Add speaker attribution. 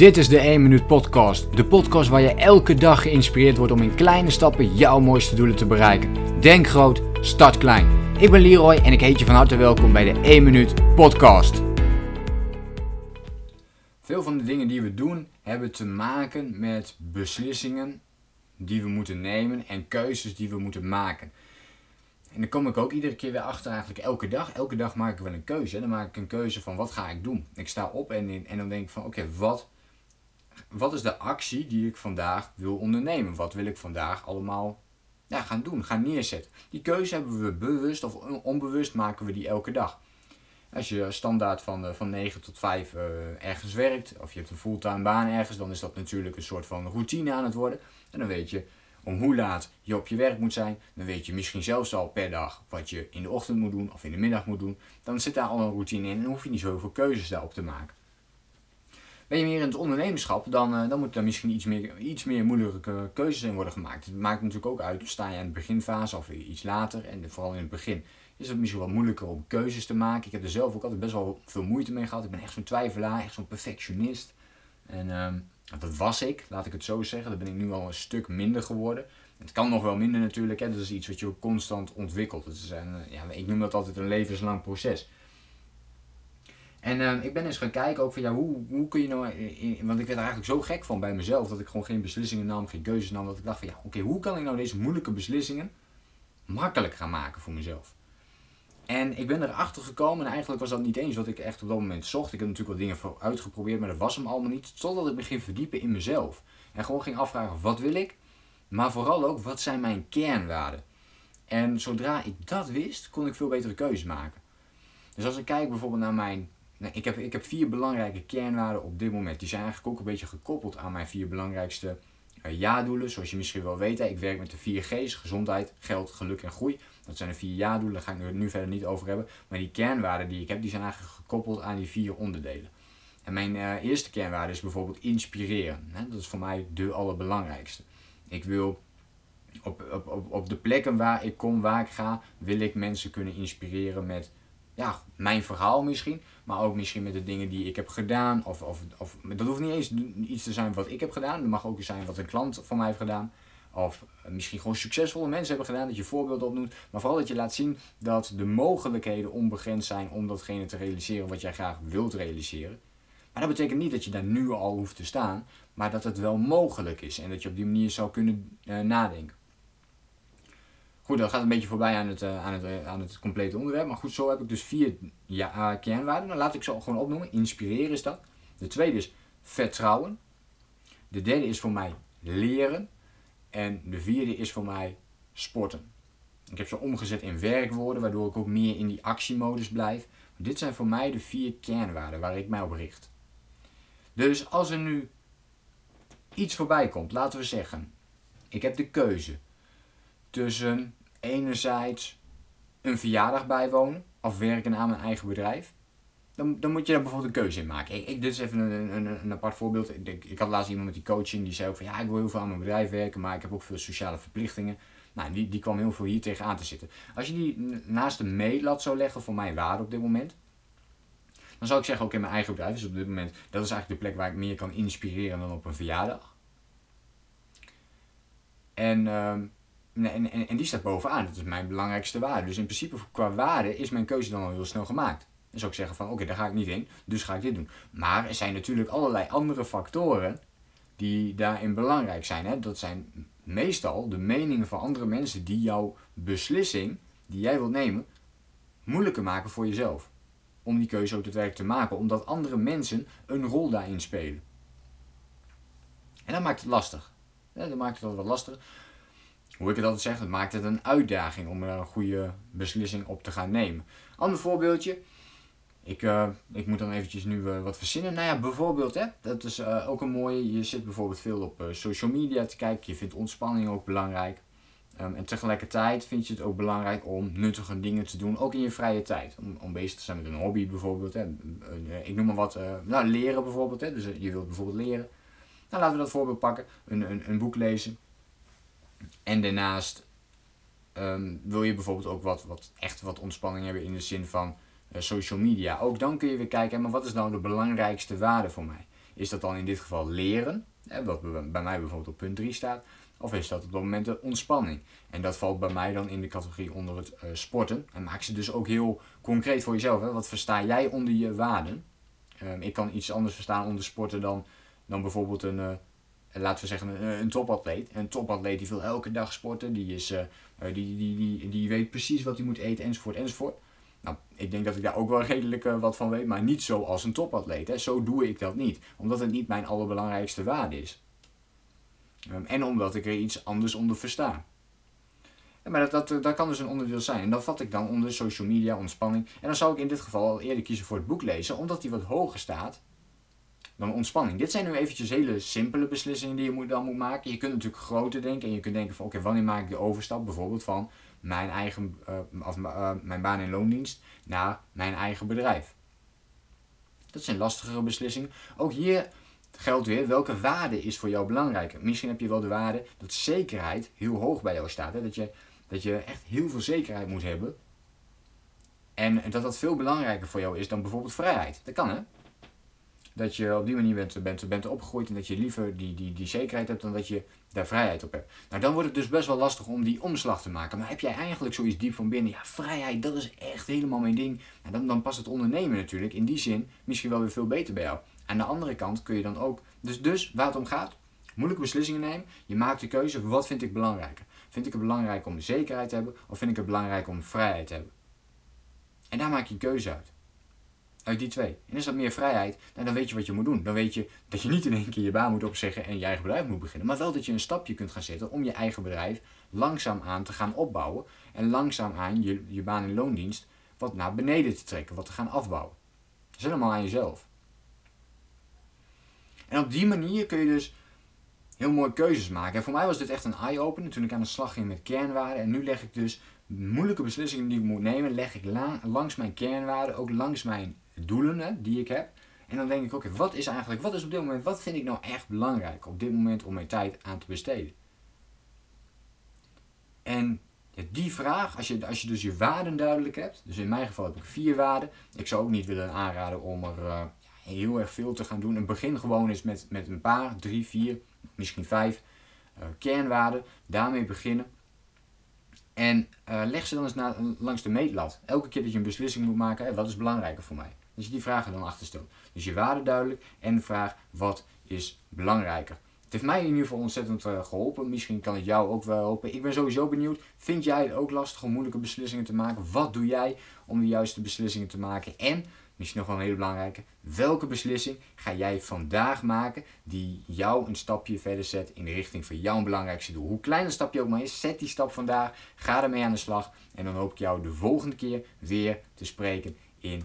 Speaker 1: Dit is de 1 Minuut Podcast. De podcast waar je elke dag geïnspireerd wordt om in kleine stappen jouw mooiste doelen te bereiken. Denk groot, start klein. Ik ben Leroy en ik heet je van harte welkom bij de 1 Minuut Podcast. Veel van de dingen die we doen hebben te maken met beslissingen die we moeten nemen en keuzes die we moeten maken. En dan kom ik ook iedere keer weer achter, eigenlijk elke dag. Elke dag maak ik wel een keuze. Dan maak ik een keuze van wat ga ik doen. Ik sta op en, en dan denk ik van oké, wat, wat is de actie die ik vandaag wil ondernemen? Wat wil ik vandaag allemaal ja, gaan doen, gaan neerzetten? Die keuze hebben we bewust of onbewust maken we die elke dag. Als je standaard van, eh, van 9 tot 5 uh, eh, ergens werkt, of je hebt een fulltime baan ergens, dan is dat natuurlijk een soort van routine aan het worden. En dan weet je om hoe laat je op je werk moet zijn. Dan weet je misschien zelfs al per dag wat je in de ochtend moet doen of in de middag moet doen. Dan zit daar al een routine in en hoef je niet zoveel keuzes daarop te maken. Ben je meer in het ondernemerschap, dan, uh, dan moet er misschien iets meer, iets meer moeilijke keuzes in worden gemaakt. Het maakt natuurlijk ook uit, sta je aan de beginfase of iets later. En vooral in het begin is het misschien wat moeilijker om keuzes te maken. Ik heb er zelf ook altijd best wel veel moeite mee gehad. Ik ben echt zo'n twijfelaar, echt zo'n perfectionist. En ehm, dat was ik, laat ik het zo zeggen. Dat ben ik nu al een stuk minder geworden. Het kan nog wel minder natuurlijk, hè. dat is iets wat je constant ontwikkelt. Is een, ja, ik noem dat altijd een levenslang proces. En uh, ik ben eens gaan kijken ook van ja, hoe, hoe kun je nou, want ik werd er eigenlijk zo gek van bij mezelf dat ik gewoon geen beslissingen nam, geen keuzes nam. Dat ik dacht van ja, oké, hoe kan ik nou deze moeilijke beslissingen makkelijk gaan maken voor mezelf? En ik ben erachter gekomen en eigenlijk was dat niet eens wat ik echt op dat moment zocht. Ik heb natuurlijk wel dingen uitgeprobeerd, maar dat was hem allemaal niet. Totdat ik me ging verdiepen in mezelf. En gewoon ging afvragen, wat wil ik? Maar vooral ook, wat zijn mijn kernwaarden? En zodra ik dat wist, kon ik veel betere keuzes maken. Dus als ik kijk bijvoorbeeld naar mijn... Nou, ik, heb, ik heb vier belangrijke kernwaarden op dit moment. Die zijn eigenlijk ook een beetje gekoppeld aan mijn vier belangrijkste uh, ja-doelen. Zoals je misschien wel weet, ik werk met de vier G's. Gezondheid, geld, geluk en groei. Dat zijn de vier ja-doelen, daar ga ik nu verder niet over hebben. Maar die kernwaarden die ik heb, die zijn eigenlijk gekoppeld aan die vier onderdelen. En mijn uh, eerste kernwaarde is bijvoorbeeld inspireren. Hè? Dat is voor mij de allerbelangrijkste. Ik wil op, op, op, op de plekken waar ik kom, waar ik ga, wil ik mensen kunnen inspireren met ja, mijn verhaal misschien. Maar ook misschien met de dingen die ik heb gedaan. Of, of, of, dat hoeft niet eens iets te zijn wat ik heb gedaan. Het mag ook zijn wat een klant van mij heeft gedaan. Of misschien gewoon succesvolle mensen hebben gedaan, dat je voorbeelden opnoemt. Maar vooral dat je laat zien dat de mogelijkheden onbegrensd zijn om datgene te realiseren wat jij graag wilt realiseren. Maar dat betekent niet dat je daar nu al hoeft te staan, maar dat het wel mogelijk is en dat je op die manier zou kunnen uh, nadenken. Goed, dat gaat een beetje voorbij aan het, uh, aan, het, uh, aan het complete onderwerp. Maar goed, zo heb ik dus vier ja, kernwaarden. Dan laat ik ze gewoon opnoemen. Inspireren is dat. De tweede is vertrouwen. De derde is voor mij leren. En de vierde is voor mij sporten. Ik heb ze omgezet in werkwoorden, waardoor ik ook meer in die actiemodus blijf. Dit zijn voor mij de vier kernwaarden waar ik mij op richt. Dus als er nu iets voorbij komt, laten we zeggen, ik heb de keuze tussen enerzijds een verjaardag bijwonen of werken aan mijn eigen bedrijf. Dan, dan moet je daar bijvoorbeeld een keuze in maken. Ik, ik dit is even een, een, een apart voorbeeld. Ik, ik had laatst iemand met die coaching die zei ook van ja, ik wil heel veel aan mijn bedrijf werken, maar ik heb ook veel sociale verplichtingen. Nou, die, die kwam heel veel hier tegenaan te zitten. Als je die naast de meetlat zou leggen voor mijn waarde op dit moment, dan zou ik zeggen, oké, mijn eigen bedrijf is op dit moment, dat is eigenlijk de plek waar ik meer kan inspireren dan op een verjaardag. En, ehm, en, en, en, die staat bovenaan, dat is mijn belangrijkste waarde. Dus in principe qua waarde is mijn keuze dan al heel snel gemaakt. Dan zou ik zeggen van oké, daar ga ik niet in, dus ga ik dit doen. Maar er zijn natuurlijk allerlei andere factoren die daarin belangrijk zijn. Hè? Dat zijn meestal de meningen van andere mensen die jouw beslissing die jij wilt nemen moeilijker maken voor jezelf. Om die keuze ook daadwerkelijk te maken, omdat andere mensen een rol daarin spelen. En dat maakt het lastig. Ja, dat maakt het wat lastig. Hoe ik het altijd zeg, dat maakt het een uitdaging om er een goede beslissing op te gaan nemen. Ander voorbeeldje. Ik, uh, ik moet dan eventjes nu uh, wat verzinnen. Nou ja, bijvoorbeeld, hè, dat is uh, ook een mooie. Je zit bijvoorbeeld veel op social media te kijken. Je vindt ontspanning ook belangrijk. Um, en tegelijkertijd vind je het ook belangrijk om nuttige dingen te doen, ook in je vrije tijd. Om, om bezig te zijn met een hobby bijvoorbeeld. Hè. ik noem maar wat, nou, leren bijvoorbeeld. Hè. Dus je wilt bijvoorbeeld leren. Nou, laten we dat voorbeeld pakken. Een, een, een boek lezen. En daarnaast um, wil je bijvoorbeeld ook wat, wat, echt wat ontspanning hebben in de zin van eh, social media. Ook dan kun je weer kijken, maar wat is nou de belangrijkste waarde voor mij? Is dat dan in dit geval leren, hè, wat bij mij bijvoorbeeld op punt 3 staat, of is dat op dat moment de ontspanning? En dat valt bij mij dan in de categorie onder het uh, sporten. En maak ze dus ook heel concreet voor jezelf. Hè? Wat versta jij onder je waarden? Um, ik kan iets anders verstaan onder sporten dan, dan bijvoorbeeld een, uh, laten we zeggen, een, topatleet. Een topatleet die wil elke dag sporten, die, is, uh, die, die, die, die weet precies wat hij moet eten, enzovoort, enzovoort. Nou, ik denk dat ik daar ook wel redelijk wat van weet, maar niet zo als een topatleet. Hè. Zo doe ik dat niet, omdat het niet mijn allerbelangrijkste waarde is. Um, en omdat ik er iets anders onder versta. Maar dat, dat, dat kan dus een onderdeel zijn. En dat vat ik dan onder social media, ontspanning. En dan zou ik in dit geval al eerder kiezen voor het boek lezen, omdat die wat hoger staat dan ontspanning. Dit zijn nu eventjes hele simpele beslissingen die je moet, dan moet maken. Je kunt natuurlijk groter denken en je kunt denken van oké, wanneer maak ik de overstap bijvoorbeeld van mijn eigen uh, of, uh, mijn baan in loondienst naar mijn eigen bedrijf. Dat zijn lastigere beslissingen. Ook hier geldt weer welke waarde is voor jou belangrijker. Misschien heb je wel de waarde dat zekerheid heel hoog bij jou staat. Hè? Dat, je, dat je echt heel veel zekerheid moet hebben. En dat dat veel belangrijker voor jou is dan bijvoorbeeld vrijheid. Dat kan hè. Dat je op die manier bent, bent, bent opgegroeid en dat je liever die, die, die zekerheid hebt dan dat je daar vrijheid op hebt. Nou, dan wordt het dus best wel lastig om die omslag te maken. Maar heb jij eigenlijk zoiets diep van binnen, ja, vrijheid, dat is echt helemaal mijn ding. Nou, dan, dan past het ondernemen natuurlijk in die zin misschien wel weer veel beter bij jou. Aan de andere kant kun je dan ook, dus, dus waar het om gaat, moeilijke beslissingen nemen. Je maakt de keuze, wat vind ik belangrijker? Vind ik het belangrijk om zekerheid te hebben of vind ik het belangrijk om vrijheid te hebben? En daar maak je keuze uit. Uit die twee. En is dat meer vrijheid, nou, dan weet je wat je moet doen. Dan weet je dat je niet in één keer je baan moet opzeggen en je eigen bedrijf moet beginnen. Maar wel dat je een stapje kunt gaan zetten om je eigen bedrijf langzaam aan te gaan opbouwen. En langzaam aan je, je baan in loondienst wat naar beneden te trekken, wat te gaan afbouwen. Dat is helemaal aan jezelf. En op die manier kun je dus heel mooie keuzes maken. En voor mij was dit echt een eye-opener toen ik aan de slag ging met kernwaarden. En nu leg ik dus moeilijke beslissingen die ik moet nemen, leg ik langs mijn kernwaarden, ook langs mijn doelen hè, die ik heb. En dan denk ik, oké, wat is eigenlijk, wat is op dit moment, wat vind ik nou echt belangrijk op dit moment om mijn tijd aan te besteden? En die vraag, als je, als je dus je waarden duidelijk hebt, dus in mijn geval heb ik vier waarden. Ik zou ook niet willen aanraden om er uh, heel erg veel te gaan doen. Een begin gewoon eens met, met een paar, drie, vier, misschien vijf uh, kernwaarden. Daarmee beginnen. En uh, leg ze dan eens na, langs de meetlat. Elke keer dat je een beslissing moet maken, wat is belangrijker voor mij? Dat je die vragen dan achter stelt. Dus je waarde duidelijk en de vraag, wat is belangrijker? Het heeft mij in ieder geval ontzettend uh, geholpen. Misschien kan het jou ook wel helpen. Ik ben sowieso benieuwd. Vind jij het ook lastig om moeilijke beslissingen te maken? Wat doe jij om de juiste beslissingen te maken? En misschien nog wel een hele belangrijke. Welke beslissing ga jij vandaag maken die jou een stapje verder zet in de richting van jouw belangrijkste doel? Hoe klein een stapje ook maar is, zet die stap vandaag. Ga ermee aan de slag. En dan hoop ik jou de volgende keer weer te spreken in